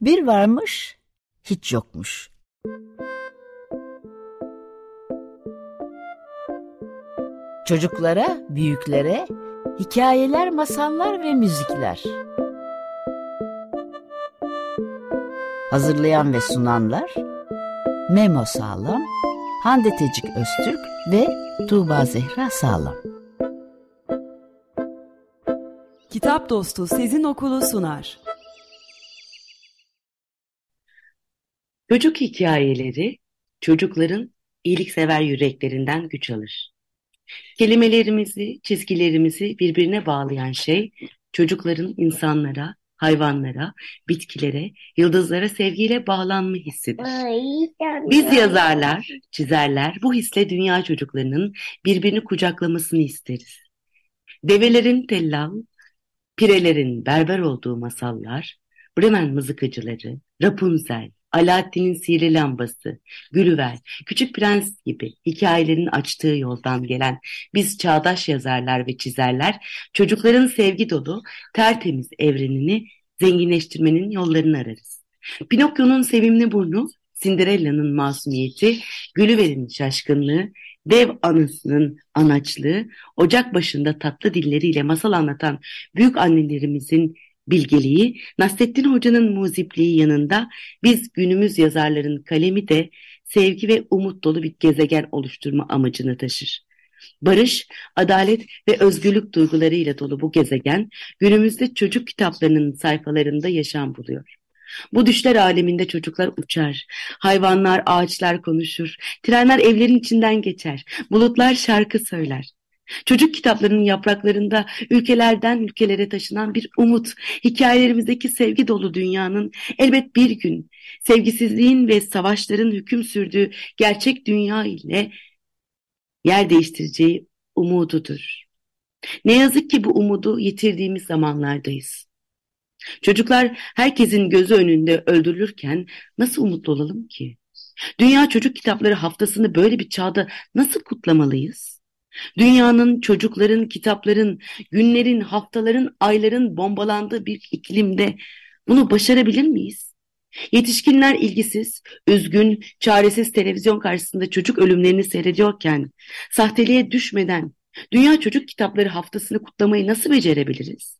Bir varmış, hiç yokmuş. Çocuklara, büyüklere hikayeler, masallar ve müzikler. Hazırlayan ve sunanlar Memo Sağlam, Hande Tecik Öztürk ve Tuğba Zehra Sağlam. Kitap Dostu Sezin Okulu sunar. Çocuk hikayeleri çocukların iyiliksever yüreklerinden güç alır. Kelimelerimizi, çizgilerimizi birbirine bağlayan şey çocukların insanlara, hayvanlara, bitkilere, yıldızlara sevgiyle bağlanma hissidir. Biz yazarlar, çizerler bu hisle dünya çocuklarının birbirini kucaklamasını isteriz. Develerin tellal, pirelerin berber olduğu masallar, Bremen mızıkacıları, Rapunzel, Alaaddin'in sihirli lambası, Gülüver, Küçük Prens gibi hikayelerin açtığı yoldan gelen biz çağdaş yazarlar ve çizerler çocukların sevgi dolu, tertemiz evrenini zenginleştirmenin yollarını ararız. Pinokyo'nun sevimli burnu, Cinderella'nın masumiyeti, Gülüver'in şaşkınlığı, dev anısının anaçlığı, ocak başında tatlı dilleriyle masal anlatan büyük annelerimizin bilgeliği, Nasrettin Hoca'nın muzipliği yanında biz günümüz yazarların kalemi de sevgi ve umut dolu bir gezegen oluşturma amacını taşır. Barış, adalet ve özgürlük duygularıyla dolu bu gezegen günümüzde çocuk kitaplarının sayfalarında yaşam buluyor. Bu düşler aleminde çocuklar uçar, hayvanlar, ağaçlar konuşur, trenler evlerin içinden geçer, bulutlar şarkı söyler. Çocuk kitaplarının yapraklarında ülkelerden ülkelere taşınan bir umut, hikayelerimizdeki sevgi dolu dünyanın elbet bir gün sevgisizliğin ve savaşların hüküm sürdüğü gerçek dünya ile yer değiştireceği umududur. Ne yazık ki bu umudu yitirdiğimiz zamanlardayız. Çocuklar herkesin gözü önünde öldürülürken nasıl umutlu olalım ki? Dünya Çocuk Kitapları haftasını böyle bir çağda nasıl kutlamalıyız? Dünyanın, çocukların, kitapların, günlerin, haftaların, ayların bombalandığı bir iklimde bunu başarabilir miyiz? Yetişkinler ilgisiz, üzgün, çaresiz televizyon karşısında çocuk ölümlerini seyrediyorken, sahteliğe düşmeden Dünya Çocuk Kitapları haftasını kutlamayı nasıl becerebiliriz?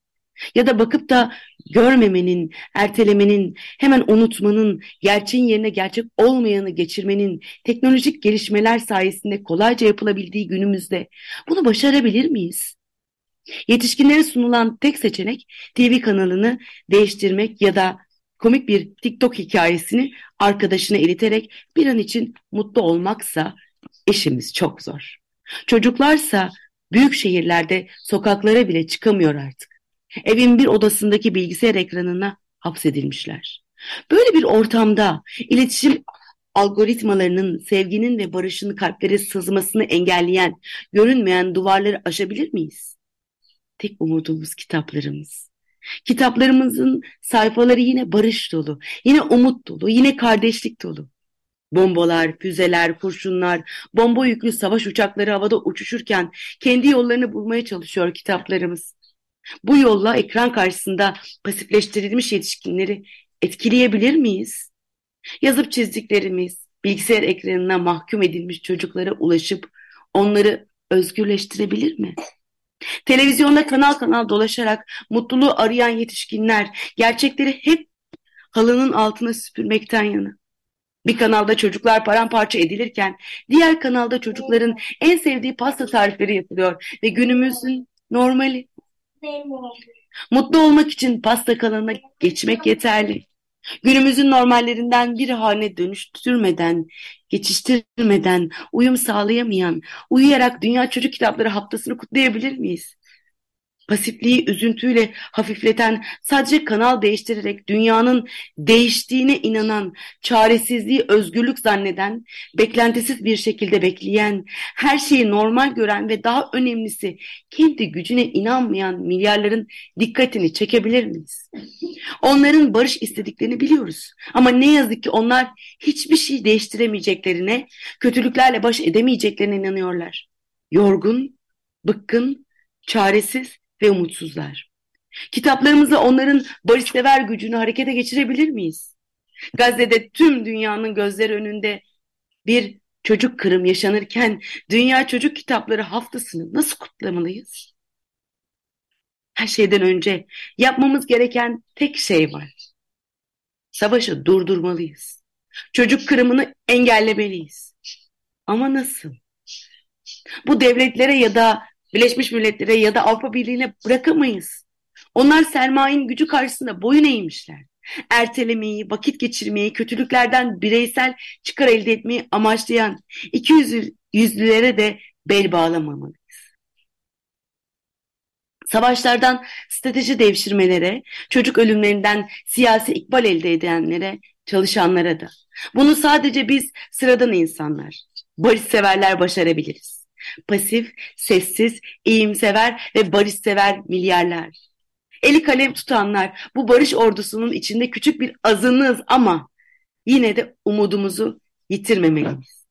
Ya da bakıp da görmemenin, ertelemenin, hemen unutmanın, gerçeğin yerine gerçek olmayanı geçirmenin teknolojik gelişmeler sayesinde kolayca yapılabildiği günümüzde bunu başarabilir miyiz? Yetişkinlere sunulan tek seçenek TV kanalını değiştirmek ya da komik bir TikTok hikayesini arkadaşına iliterek bir an için mutlu olmaksa işimiz çok zor. Çocuklarsa büyük şehirlerde sokaklara bile çıkamıyor artık. Evin bir odasındaki bilgisayar ekranına hapsedilmişler. Böyle bir ortamda iletişim algoritmalarının sevginin ve barışın kalplere sızmasını engelleyen, görünmeyen duvarları aşabilir miyiz? Tek umudumuz kitaplarımız. Kitaplarımızın sayfaları yine barış dolu, yine umut dolu, yine kardeşlik dolu. Bombalar, füzeler, kurşunlar, bomba yüklü savaş uçakları havada uçuşurken kendi yollarını bulmaya çalışıyor kitaplarımız. Bu yolla ekran karşısında pasifleştirilmiş yetişkinleri etkileyebilir miyiz? Yazıp çizdiklerimiz bilgisayar ekranına mahkum edilmiş çocuklara ulaşıp onları özgürleştirebilir mi? Televizyonda kanal kanal dolaşarak mutluluğu arayan yetişkinler gerçekleri hep halının altına süpürmekten yana. Bir kanalda çocuklar paramparça edilirken diğer kanalda çocukların en sevdiği pasta tarifleri yapılıyor ve günümüzün normali. Mutlu olmak için pasta kanalına geçmek yeterli. Günümüzün normallerinden bir haline dönüştürmeden, geçiştirmeden, uyum sağlayamayan, uyuyarak Dünya Çocuk Kitapları haftasını kutlayabilir miyiz? Pasifliği üzüntüyle hafifleten, sadece kanal değiştirerek dünyanın değiştiğine inanan, çaresizliği özgürlük zanneden, beklentisiz bir şekilde bekleyen, her şeyi normal gören ve daha önemlisi kendi gücüne inanmayan milyarların dikkatini çekebilir miyiz? Onların barış istediklerini biliyoruz. Ama ne yazık ki onlar hiçbir şey değiştiremeyeceklerine, kötülüklerle baş edemeyeceklerine inanıyorlar. Yorgun, bıkkın, çaresiz ve umutsuzlar. Kitaplarımızla onların barışsever gücünü harekete geçirebilir miyiz? Gazze'de tüm dünyanın gözleri önünde bir çocuk kırım yaşanırken Dünya Çocuk Kitapları haftasını nasıl kutlamalıyız? Her şeyden önce yapmamız gereken tek şey var. Savaşı durdurmalıyız. Çocuk kırımını engellemeliyiz. Ama nasıl? Bu devletlere ya da Birleşmiş Milletler'e ya da Avrupa Birliği'ne bırakamayız. Onlar sermayenin gücü karşısında boyun eğmişler. Ertelemeyi, vakit geçirmeyi, kötülüklerden bireysel çıkar elde etmeyi amaçlayan iki yüzlülere de bel bağlamamalıyız. Savaşlardan strateji devşirmelere, çocuk ölümlerinden siyasi ikbal elde edenlere, çalışanlara da. Bunu sadece biz sıradan insanlar, barışseverler başarabiliriz. Pasif, sessiz, iyimsever ve barışsever milyarlar. Eli kalem tutanlar bu barış ordusunun içinde küçük bir azınlığız ama yine de umudumuzu yitirmemeliyiz.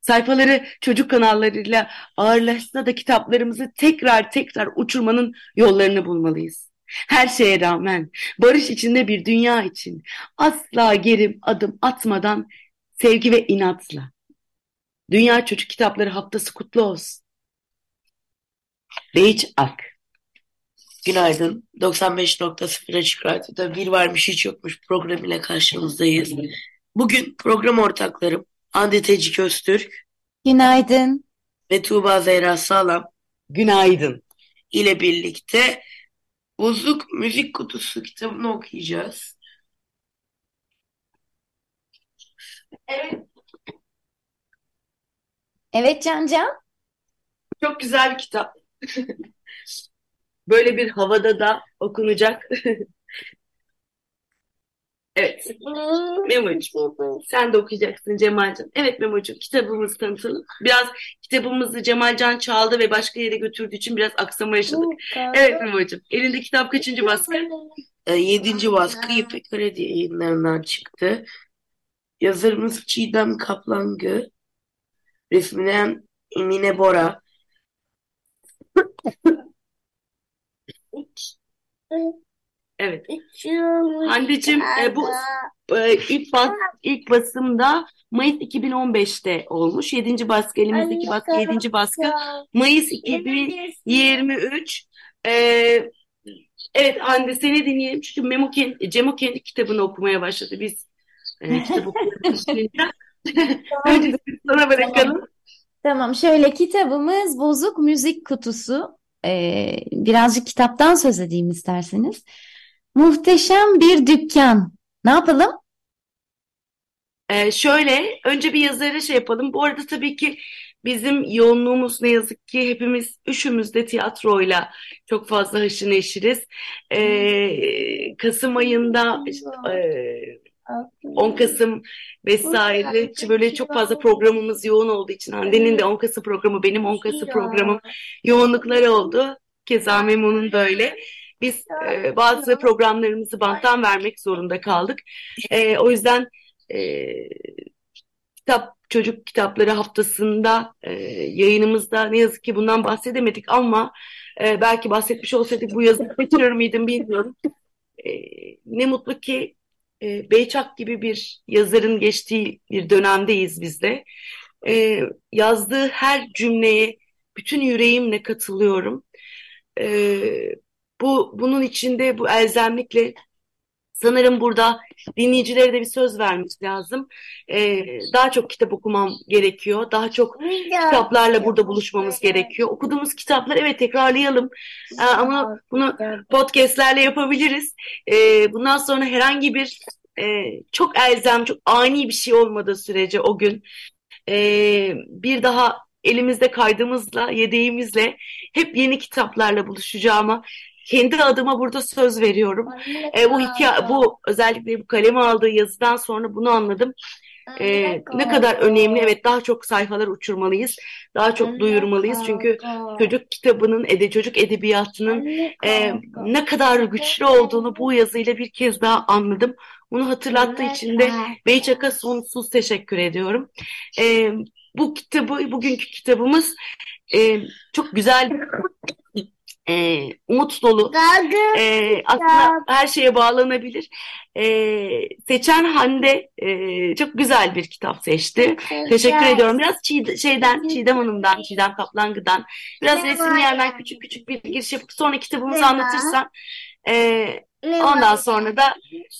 Sayfaları çocuk kanallarıyla ağırlaşsa da kitaplarımızı tekrar tekrar uçurmanın yollarını bulmalıyız. Her şeye rağmen barış içinde bir dünya için asla geri adım atmadan sevgi ve inatla. Dünya Çocuk Kitapları Haftası kutlu olsun. Behiç Ak Günaydın. 95.0 Açık Radyo'da Bir Varmış Hiç Yokmuş programıyla karşınızdayız. Bugün program ortaklarım Hande Tecik Öztürk. Günaydın. Ve Tuğba Zehra Sağlam. Günaydın. ile birlikte Bozuk Müzik Kutusu kitabını okuyacağız. Evet. Evet Can Can. Çok güzel bir kitap. Böyle bir havada da okunacak. Evet. Memo'cuğum sen de okuyacaksın Cemalcan. Evet Memo'cuğum kitabımızı tanıtalım. Biraz kitabımızı Cemalcan çaldı ve başka yere götürdüğü için biraz aksama yaşadık. Evet Memo'cuğum elinde kitap kaçıncı baskı? E, yedinci baskı İpek Kredi yayınlarından çıktı. Yazarımız Çiğdem Kaplangı. Resminen Emine Bora. Evet. Hande'cim e, bu e, ilk bas ilk basımda Mayıs 2015'te olmuş. Yedinci baskı elimizdeki baskı yedinci baskı Mayıs 2023. E, evet Hande seni dinleyelim çünkü Memo kendi, Cemo kendi kitabını okumaya başladı. Biz e, kitap okuyoruz. Önce sana bırakalım. Tamam şöyle kitabımız Bozuk Müzik Kutusu. Ee, birazcık kitaptan söz edeyim isterseniz. Muhteşem bir dükkan. Ne yapalım? Ee, şöyle önce bir yazarı şey yapalım. Bu arada tabii ki bizim yoğunluğumuz ne yazık ki hepimiz üçümüz de tiyatroyla çok fazla haşır neşiriz. Ee, Kasım ayında e, 10 Kasım vesaire böyle çok fazla programımız yoğun olduğu için Hande'nin de 10 Kasım programı benim 10 Kasım programım yoğunlukları oldu. Keza Memo'nun böyle. Biz e, bazı programlarımızı banttan vermek zorunda kaldık. E, o yüzden e, kitap çocuk kitapları haftasında e, yayınımızda ne yazık ki bundan bahsedemedik ama e, belki bahsetmiş olsaydık bu yazıyı kaçırır mıydım bilmiyorum. E, ne mutlu ki e, Beyçak gibi bir yazarın geçtiği bir dönemdeyiz biz de. E, yazdığı her cümleye bütün yüreğimle katılıyorum. E, bu bunun içinde bu elzemlikle sanırım burada dinleyicilere de bir söz vermek lazım. Ee, daha çok kitap okumam gerekiyor. Daha çok kitaplarla burada buluşmamız gerekiyor. Okuduğumuz kitaplar evet tekrarlayalım. Ee, ama bunu podcastlerle yapabiliriz. Ee, bundan sonra herhangi bir e, çok elzem, çok ani bir şey olmadığı sürece o gün e, bir daha elimizde kaydımızla, yedeğimizle hep yeni kitaplarla buluşacağıma kendi adıma burada söz veriyorum. E, bu hikaye, bu özellikle bu kaleme aldığı yazıdan sonra bunu anladım. E, ne kadar önemli. Evet daha çok sayfalar uçurmalıyız. Daha çok duyurmalıyız. Çünkü çocuk kitabının, ede, çocuk edebiyatının e, ne kadar güçlü olduğunu bu yazıyla bir kez daha anladım. Bunu hatırlattığı için de Beyçak'a sonsuz teşekkür ediyorum. E, bu kitabı, bugünkü kitabımız e, çok güzel e, umut dolu. E, aslında her şeye bağlanabilir. E, seçen Hande e, çok güzel bir kitap seçti. Teşekkür ediyorum. Biraz Çiğ, şeyden, Çiğdem Hanım'dan, Çiğdem Kaplangı'dan, biraz resimli yerden küçük küçük bir giriş yapıp sonra kitabımızı anlatırsan e, ondan sonra da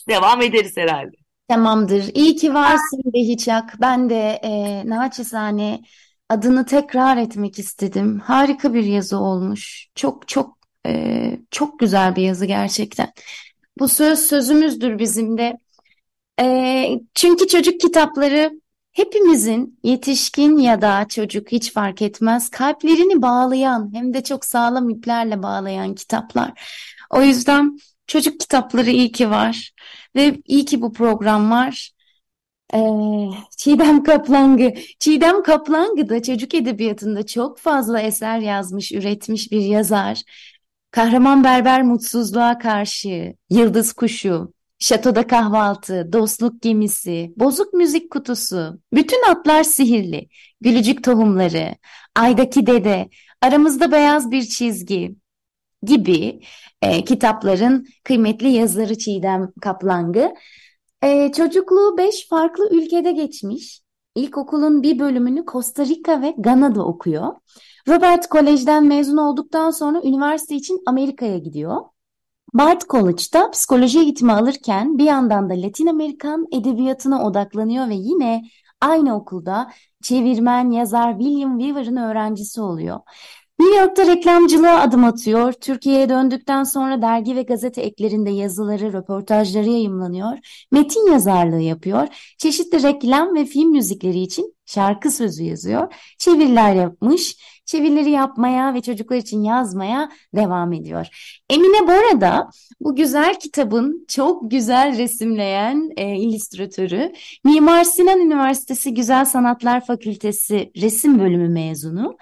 devam ederiz herhalde. Tamamdır. İyi ki varsın Behiçak. Ben de e, naçizane adını tekrar etmek istedim. Harika bir yazı olmuş. Çok çok e, çok güzel bir yazı gerçekten. Bu söz sözümüzdür bizim de. E, çünkü çocuk kitapları hepimizin yetişkin ya da çocuk hiç fark etmez kalplerini bağlayan hem de çok sağlam iplerle bağlayan kitaplar. O yüzden çocuk kitapları iyi ki var ve iyi ki bu program var. Ee, Çiğdem Kaplangı. Çiğdem Kaplangı da çocuk edebiyatında çok fazla eser yazmış, üretmiş bir yazar. Kahraman Berber Mutsuzluğa Karşı, Yıldız Kuşu, Şatoda Kahvaltı, Dostluk Gemisi, Bozuk Müzik Kutusu, Bütün Atlar Sihirli, Gülücük Tohumları, Aydaki Dede, Aramızda Beyaz Bir Çizgi gibi e, kitapların kıymetli yazarı Çiğdem Kaplangı. E, çocukluğu beş farklı ülkede geçmiş. İlkokulun bir bölümünü Costa Rica ve Gana'da okuyor. Robert Kolej'den mezun olduktan sonra üniversite için Amerika'ya gidiyor. Bard College'da psikoloji eğitimi alırken bir yandan da Latin Amerikan edebiyatına odaklanıyor ve yine aynı okulda çevirmen yazar William Weaver'ın öğrencisi oluyor. New York'ta reklamcılığa adım atıyor. Türkiye'ye döndükten sonra dergi ve gazete eklerinde yazıları, röportajları yayımlanıyor. Metin yazarlığı yapıyor. Çeşitli reklam ve film müzikleri için şarkı sözü yazıyor. Çeviriler yapmış. Çevirileri yapmaya ve çocuklar için yazmaya devam ediyor. Emine Bora da bu güzel kitabın çok güzel resimleyen e, illüstratörü. Mimar Sinan Üniversitesi Güzel Sanatlar Fakültesi resim bölümü mezunu.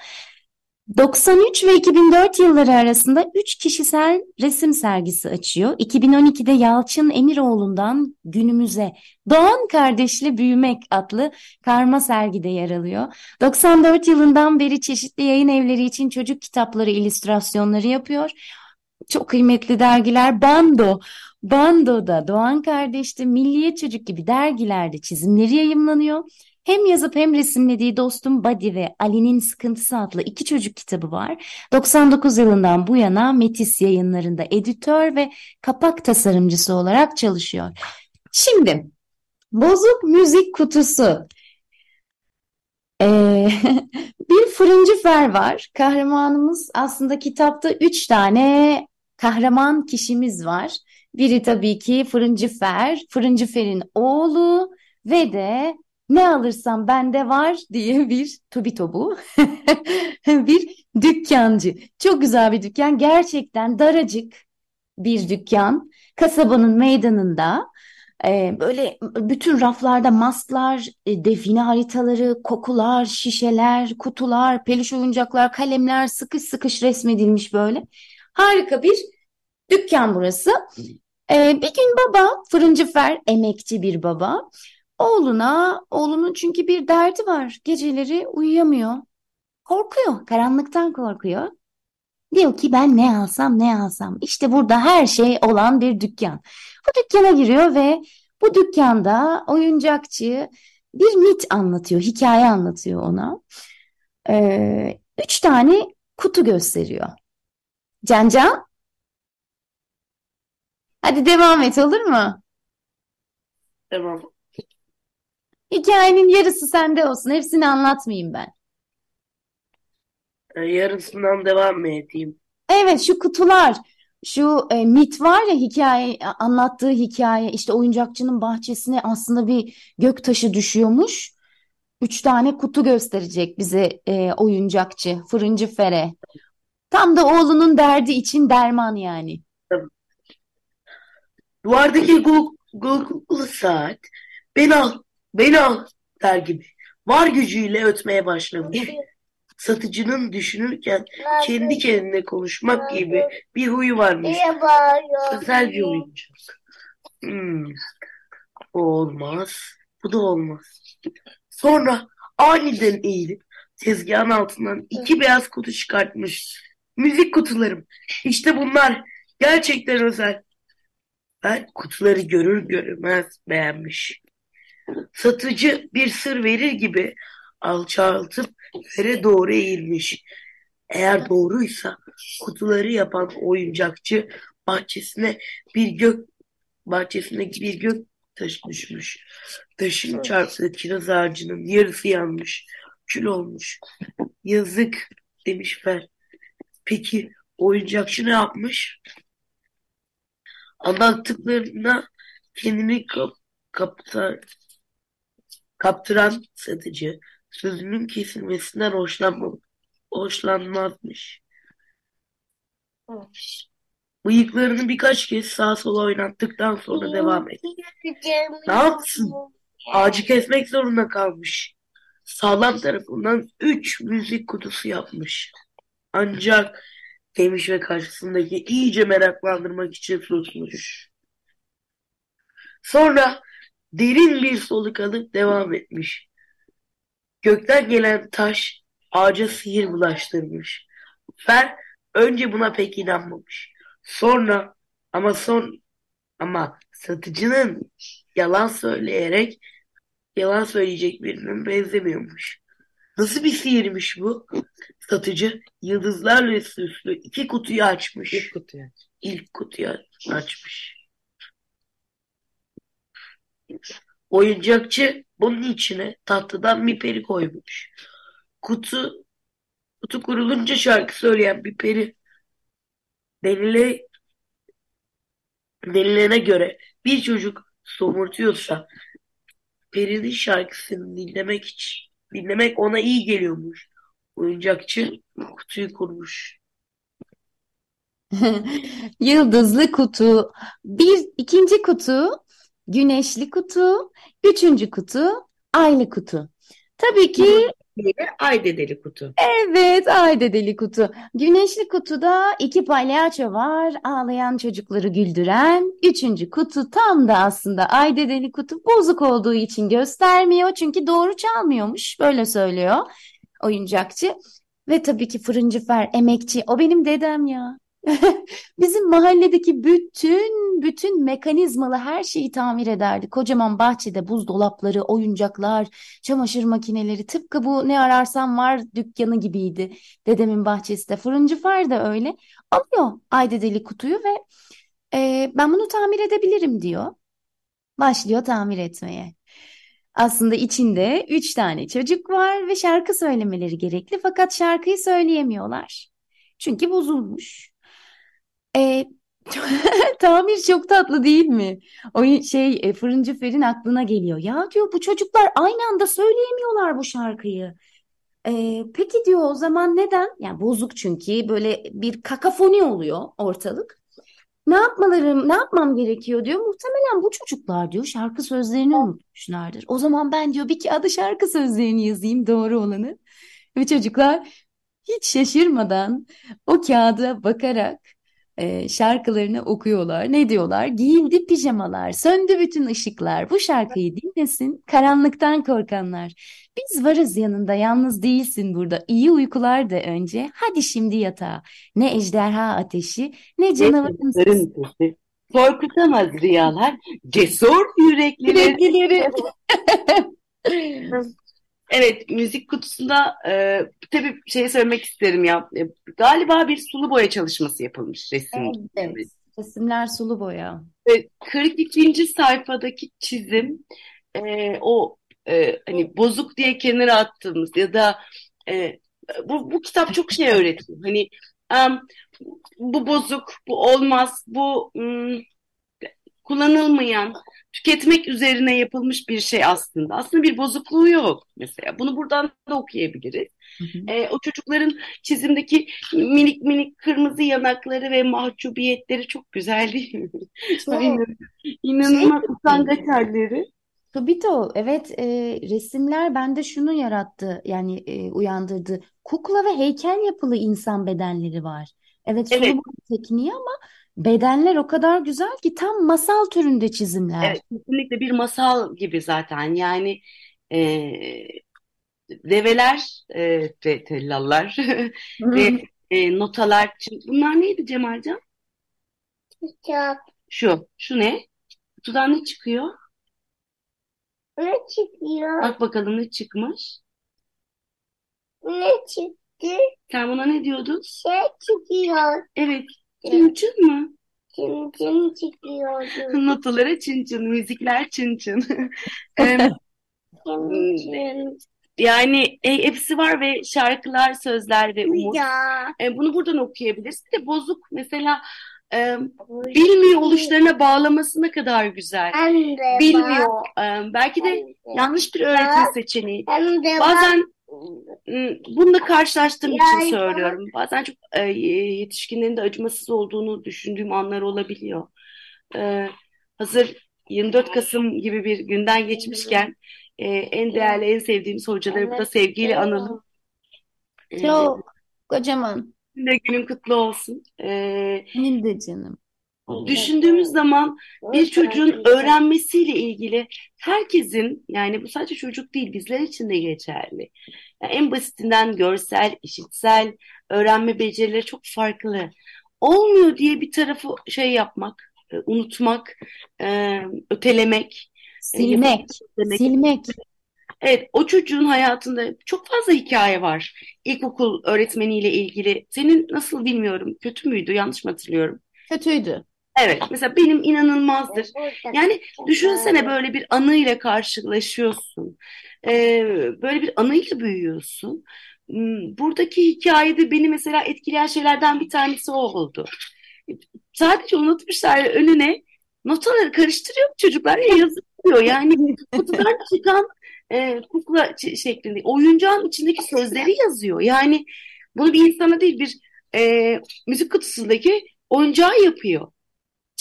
93 ve 2004 yılları arasında 3 kişisel resim sergisi açıyor. 2012'de Yalçın Emiroğlu'ndan günümüze Doğan Kardeşli Büyümek adlı karma sergide yer alıyor. 94 yılından beri çeşitli yayın evleri için çocuk kitapları illüstrasyonları yapıyor. Çok kıymetli dergiler Bando, Bando'da Doğan Kardeş'te Milliyet Çocuk gibi dergilerde çizimleri yayımlanıyor. Hem yazıp hem resimlediği Dostum Buddy ve Ali'nin Sıkıntısı adlı iki çocuk kitabı var. 99 yılından bu yana Metis yayınlarında editör ve kapak tasarımcısı olarak çalışıyor. Şimdi Bozuk Müzik Kutusu. Ee, bir fırıncı fer var. Kahramanımız aslında kitapta üç tane kahraman kişimiz var. Biri tabii ki fırıncı fer, fırıncı ferin oğlu ve de ne alırsam bende var diye bir Tobito bu. bir dükkancı. Çok güzel bir dükkan. Gerçekten daracık bir dükkan. Kasabanın meydanında e, böyle bütün raflarda masklar, e, define haritaları, kokular, şişeler, kutular, peluş oyuncaklar, kalemler sıkış sıkış resmedilmiş böyle. Harika bir dükkan burası. E, bir gün baba, fırıncı fer, emekçi bir baba. Oğluna, oğlunun çünkü bir derdi var. Geceleri uyuyamıyor. Korkuyor, karanlıktan korkuyor. Diyor ki ben ne alsam ne alsam. İşte burada her şey olan bir dükkan. Bu dükkana giriyor ve bu dükkanda oyuncakçı bir mit anlatıyor, hikaye anlatıyor ona. Ee, üç tane kutu gösteriyor. Can Can, hadi devam et olur mu? Tamam. Hikayenin yarısı sende olsun. Hepsini anlatmayayım ben. Ee, Yarısından devam mı edeyim? Evet şu kutular, şu e, mit var ya hikaye anlattığı hikaye işte oyuncakçının bahçesine aslında bir göktaşı düşüyormuş. Üç tane kutu gösterecek bize e, oyuncakçı, fırıncı Fere. Tam da oğlunun derdi için derman yani. Duvardaki gul gulgulu saat beni al, beni al der gibi var gücüyle ötmeye başlamış. Satıcının düşünürken kendi kendine konuşmak gibi bir huyu varmış. Özel bir oyuncak. Hmm, o olmaz. Bu da olmaz. Sonra aniden eğilip tezgahın altından iki beyaz kutu çıkartmış. müzik kutularım. İşte bunlar gerçekten özel. Ben kutuları görür görmez beğenmiş. Satıcı bir sır verir gibi alçaltıp yere doğru eğilmiş. Eğer doğruysa kutuları yapan oyuncakçı bahçesine bir gök bahçesine bir gök taşı düşmüş. Taşın çarptığı kiraz ağacının yarısı yanmış. Kül olmuş. Yazık demiş Fer. Peki oyuncakçı ne yapmış? Anlattıklarına kendini kap kaptar kaptıran satıcı sözünün kesilmesinden hoşlanma hoşlanmazmış. Bıyıklarını birkaç kez sağa sola oynattıktan sonra devam etti. Ne yapsın? Ağacı kesmek zorunda kalmış. Sağlam tarafından üç müzik kutusu yapmış. Ancak demiş ve karşısındaki iyice meraklandırmak için susmuş. Sonra derin bir soluk alıp devam etmiş. Gökten gelen taş ağaca sihir bulaştırmış. Fer önce buna pek inanmamış. Sonra ama son ama satıcının yalan söyleyerek yalan söyleyecek birinin benzemiyormuş. Nasıl bir sihirmiş bu? Satıcı yıldızlarla süslü iki kutuyu açmış. İlk kutuyu. İlk kutuyu açmış. Oyuncakçı bunun içine tatlıdan bir peri koymuş. Kutu kutu kurulunca şarkı söyleyen bir peri denile, denilene göre bir çocuk somurtuyorsa perinin şarkısını dinlemek için dinlemek ona iyi geliyormuş. Oyuncakçı kutuyu kurmuş. Yıldızlı kutu, bir ikinci kutu, güneşli kutu, üçüncü kutu, aylı kutu. Tabii ki ay dedeli kutu. evet ay dedeli kutu. Güneşli kutuda iki palyaço var, ağlayan çocukları güldüren. Üçüncü kutu tam da aslında ay dedeli kutu bozuk olduğu için göstermiyor. Çünkü doğru çalmıyormuş, böyle söylüyor oyuncakçı. Ve tabii ki fırıncı Fer, emekçi. O benim dedem ya. Bizim mahalledeki bütün bütün mekanizmalı her şeyi tamir ederdi. Kocaman bahçede buzdolapları, oyuncaklar, çamaşır makineleri tıpkı bu ne ararsan var dükkanı gibiydi. Dedemin bahçesi de. Fırıncı Fer de öyle. Alıyor aydedeli kutuyu ve e, ben bunu tamir edebilirim diyor. Başlıyor tamir etmeye. Aslında içinde üç tane çocuk var ve şarkı söylemeleri gerekli fakat şarkıyı söyleyemiyorlar. Çünkü bozulmuş. E, tamir çok tatlı değil mi? O şey e, Fırıncı Fer'in aklına geliyor. Ya diyor bu çocuklar aynı anda söyleyemiyorlar bu şarkıyı. E, peki diyor o zaman neden? Yani bozuk çünkü böyle bir kakafoni oluyor ortalık. Ne yapmalarım, ne yapmam gerekiyor diyor. Muhtemelen bu çocuklar diyor şarkı sözlerini unutmuşlardır. O zaman ben diyor bir kağıda şarkı sözlerini yazayım doğru olanı. Ve çocuklar hiç şaşırmadan o kağıda bakarak e, şarkılarını okuyorlar. Ne diyorlar? Giyildi pijamalar, söndü bütün ışıklar. Bu şarkıyı dinlesin karanlıktan korkanlar. Biz varız yanında, yalnız değilsin burada. İyi uykular de önce. Hadi şimdi yatağa. Ne ejderha ateşi, ne canavarın sesi. Korkutamaz rüyalar, cesur yüreklileri. Yüreklileri. Evet, müzik kutusunda e, tabii şey söylemek isterim ya. E, galiba bir sulu boya çalışması yapılmış resim. Evet, resimler sulu boya. Ve 42. sayfadaki çizim e, o e, hani bozuk diye kenara attığımız ya da e, bu, bu kitap çok şey öğretiyor. Hani em, bu bozuk, bu olmaz, bu mm, kullanılmayan, tüketmek üzerine yapılmış bir şey aslında. Aslında bir bozukluğu yok mesela. Bunu buradan da okuyabiliriz. Hı hı. E, o çocukların çizimdeki minik minik kırmızı yanakları ve mahcubiyetleri çok güzel değil mi? İnanılmaz Şey- utangaç halleri. Tobito, evet e, resimler bende şunu yarattı yani e, uyandırdı. Kukla ve heykel yapılı insan bedenleri var. Evet Evet. boya tekniği ama bedenler o kadar güzel ki tam masal türünde çizimler. Evet, kesinlikle bir masal gibi zaten. Yani e, develer e, ve tellallar ve e, notalar. Şimdi bunlar neydi Cemalcan? Kitap. Şu. Şu ne? Kutudan ne çıkıyor? Ne çıkıyor? Bak bakalım ne çıkmış. Ne çıktı? Sen buna ne diyordun? Şey çıkıyor. Evet. Çın çın mı? Çın çın çıkıyordu. Notalara çın çın, müzikler çın çın. Em, Çın çın. Yani e, hepsi var ve şarkılar, sözler ve umut. Ya. E, bunu buradan okuyabilirsin de bozuk mesela e, bilmiyor oluşlarına bağlaması ne kadar güzel. Bilmiyor. E, belki de yanlış bir öğretim seçeneği. Bazen bununla karşılaştığım için Ya, söylüyorum. Bazen çok e, yetişkinlerin de acımasız olduğunu düşündüğüm anlar olabiliyor. E, hazır 24 Kasım gibi bir günden geçmişken e, en değerli, en sevdiğimiz hocaları burada sevgiyle analım. E, Çok kocaman. Sizin de günün kutlu olsun. E, Benim de canım. Düşündüğümüz zaman bir çocuğun öğrenmesiyle ilgili herkesin yani bu sadece çocuk değil bizler için de geçerli. Yani en basitinden görsel, işitsel öğrenme becerileri çok farklı. Olmuyor diye bir tarafı şey yapmak, e, unutmak, e, ötelemek, e, Silmek. demek. Silmek. Evet, o çocuğun hayatında çok fazla hikaye var. İlkokul öğretmeniyle ilgili. Senin nasıl bilmiyorum, kötü müydü, yanlış mı hatırlıyorum? Kötüydü. Evet, mesela benim inanılmazdır. Yani düşünsene böyle bir anıyla karşılaşıyorsun. Ee, böyle bir anıyla büyüyorsun. Hmm, Buradaki hikayede beni mesela etkileyen şeylerden bir tanesi o oldu. Sadece unutmuşlar önüne notaları karıştırıyor çocuklar ya yazıyor. Yani kutudan çıkan e, kukla şeklinde oyuncağın içindeki sözleri yazıyor. Yani bunu bir insana değil bir e, müzik kutusundaki oyuncağı yapıyor.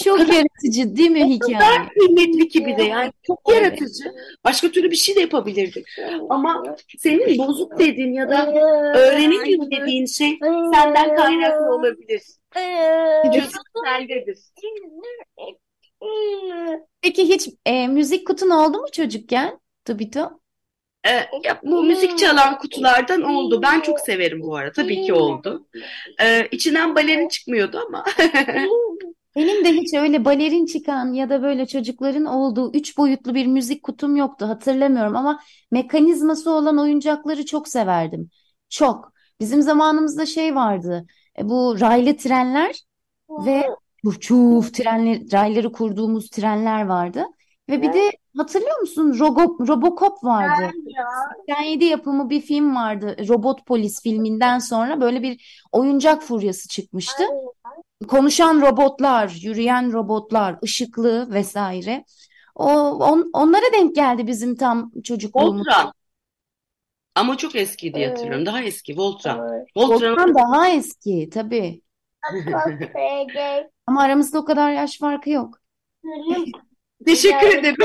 Çok Kadar- yaratıcı değil mi hikaye? kadar kıymetli ki bir de yani çok Evet. yaratıcı. Başka türlü bir şey de yapabilirdik. Ama senin bozuk dediğin ya da öğrenemiyor dediğin şey senden kaynaklı olabilir. Çözüm sendedir. Peki hiç e, müzik kutun oldu mu çocukken? Tabito. Ee, ya bu müzik çalan kutulardan oldu. Ben çok severim bu arada. Tabii ki oldu. Ee, içinden balerin çıkmıyordu ama. Benim de hiç öyle balerin çıkan ya da böyle çocukların olduğu üç boyutlu bir müzik kutum yoktu. Hatırlamıyorum ama mekanizması olan oyuncakları çok severdim. Çok. Bizim zamanımızda şey vardı. e, Bu raylı trenler ve çuf çuf trenler, rayları kurduğumuz trenler vardı. Ve bir de hatırlıyor musun? Rogo, Robocop vardı. 87 yapımı bir film vardı. Robot Polis filminden sonra böyle bir oyuncak furyası çıkmıştı. Konuşan robotlar, yürüyen robotlar, ışıklı vesaire. O on- onlara denk geldi bizim tam çocukluğumuz. Voltran. Ama çok eski diye hatırlıyorum. Daha eski Voltran. Voltran Voltran daha eski tabii. Ama aramızda o kadar yaş farkı yok. Teşekkür ederim.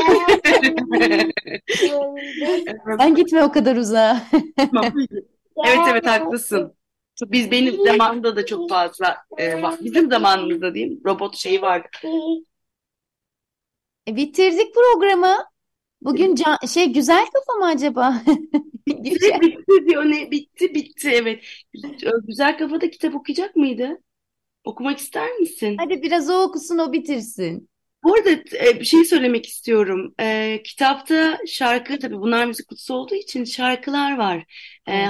Sen gitme o kadar uzağa. Evet evet haklısın. Biz benim zamanımda da çok fazla e. Bizim zamanımızda diyeyim robot şeyi vardı. E, bitirdik programı. Bugün can- şey güzel kafa mı acaba? Bitti, bitti diyor ne bitti bitti evet. Güzel kafada kitap okuyacak mıydı? Okumak ister misin? Hadi biraz o okusun o bitirsin. Bu arada e, bir şey söylemek istiyorum. E, kitapta şarkı tabii bunlar müzik kutusu olduğu için şarkılar var. E,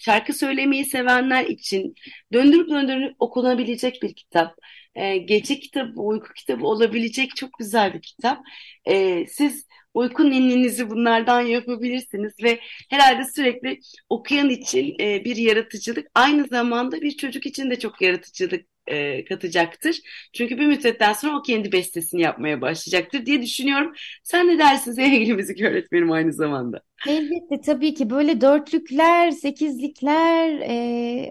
şarkı söylemeyi sevenler için döndürüp döndürüp okunabilecek bir kitap. E, gece kitabı, uyku kitabı olabilecek çok güzel bir kitap. E, siz uyku ninninizi bunlardan yapabilirsiniz ve herhalde sürekli okuyan için e, bir yaratıcılık, aynı zamanda bir çocuk için de çok yaratıcılık e, katacaktır. Çünkü bir müddetten sonra o kendi bestesini yapmaya başlayacaktır diye düşünüyorum. Sen ne dersin sevgili müzik öğretmenim aynı zamanda? Elbette tabii ki böyle dörtlükler, sekizlikler e,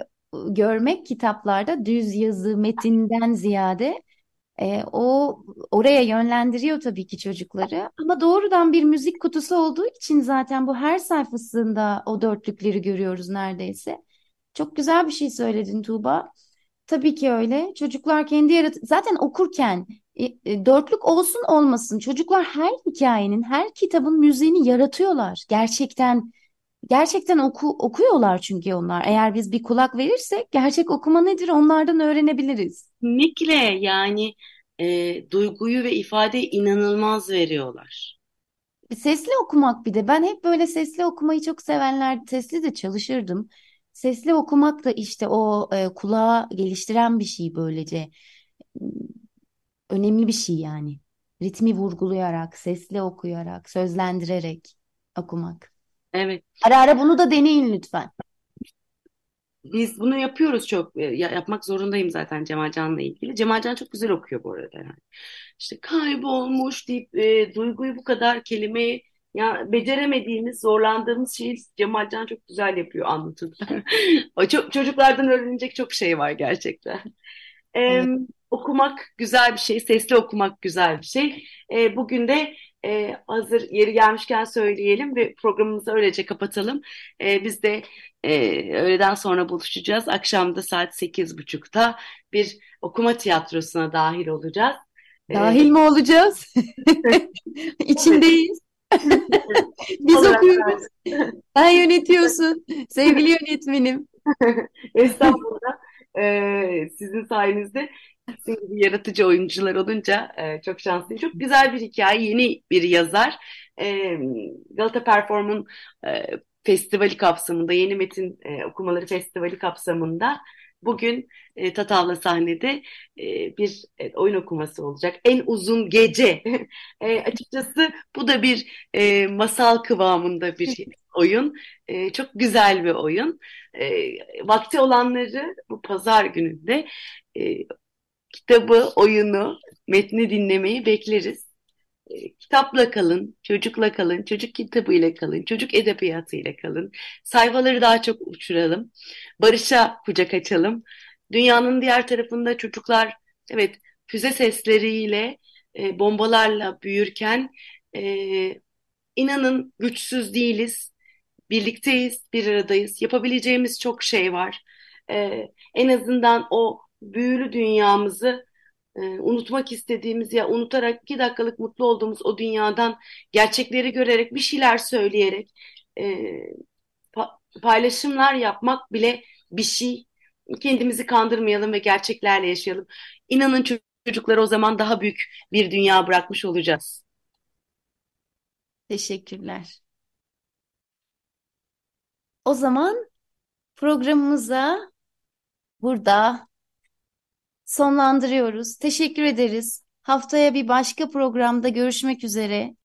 görmek kitaplarda düz yazı metinden ziyade e, o oraya yönlendiriyor tabii ki çocukları. Ama doğrudan bir müzik kutusu olduğu için zaten bu her sayfasında o dörtlükleri görüyoruz neredeyse. Çok güzel bir şey söyledin Tuğba. Tabii ki öyle. Çocuklar kendi yarat zaten okurken e, e, dörtlük olsun olmasın çocuklar her hikayenin, her kitabın müziğini yaratıyorlar. Gerçekten gerçekten oku, okuyorlar çünkü onlar. Eğer biz bir kulak verirsek gerçek okuma nedir onlardan öğrenebiliriz. Kesinlikle yani e, duyguyu ve ifadeyi inanılmaz veriyorlar. Sesli okumak bir de. Ben hep böyle sesli okumayı çok sevenler, sesli de çalışırdım. Sesli okumak da işte o e, kulağı geliştiren bir şey böylece. Önemli bir şey yani. Ritmi vurgulayarak, sesli okuyarak, sözlendirerek okumak. Evet. Ara ara bunu da deneyin lütfen. Biz bunu yapıyoruz çok. E, ya- yapmak zorundayım zaten Cemalcan'la ilgili. Cemalcan çok güzel okuyor bu arada yani. İşte kaybolmuş deyip e, duyguyu bu kadar kelimeyi ya beceremediğimiz, zorlandığımız şeyi Cemalcan çok güzel yapıyor anlatımda. O çok çocuklardan öğrenecek çok şey var gerçekten. Ee, Evet. okumak güzel bir şey, sesli okumak güzel bir şey. Ee, bugün de e, hazır yeri gelmişken söyleyelim ve programımızı öylece kapatalım. Ee, biz de e, öğleden sonra buluşacağız. Akşam da saat sekiz buçukta bir okuma tiyatrosuna dahil olacağız. Ee, Dahil mi olacağız? İçindeyiz. Sen yönetiyorsun. Sevgili yönetmenim. Estağfurullah. Ee, sizin sayenizde sizin gibi yaratıcı oyuncular olunca e, çok şanslıyım. Çok güzel bir hikaye, yeni bir yazar. Ee, Galata Perform'un e, festivali kapsamında, Yeni Metin e, Okumaları Festivali kapsamında bugün e, Tatavla sahnede e, bir e, oyun okuması olacak. En uzun gece. E, açıkçası bu da bir e, masal kıvamında bir oyun. E, çok güzel bir oyun. E, vakti olanları bu pazar gününde e, kitabı, oyunu, metni dinlemeyi bekleriz. E, kitapla kalın, çocukla kalın, çocuk kitabıyla kalın, çocuk edebiyatıyla kalın. Sayfaları daha çok uçuralım. Barış'a kucak açalım. Dünyanın diğer tarafında çocuklar, evet, füze sesleriyle, e, bombalarla büyürken e, inanın güçsüz değiliz. Birlikteyiz, bir aradayız. Yapabileceğimiz çok şey var. Ee, en azından o büyülü dünyamızı e, unutmak istediğimiz ya unutarak iki dakikalık mutlu olduğumuz o dünyadan gerçekleri görerek bir şeyler söyleyerek e, pa- paylaşımlar yapmak bile bir şey. Kendimizi kandırmayalım ve gerçeklerle yaşayalım. İnanın çocuklara o zaman daha büyük bir dünya bırakmış olacağız. Teşekkürler. O zaman programımıza burada sonlandırıyoruz. Teşekkür ederiz. Haftaya bir başka programda görüşmek üzere.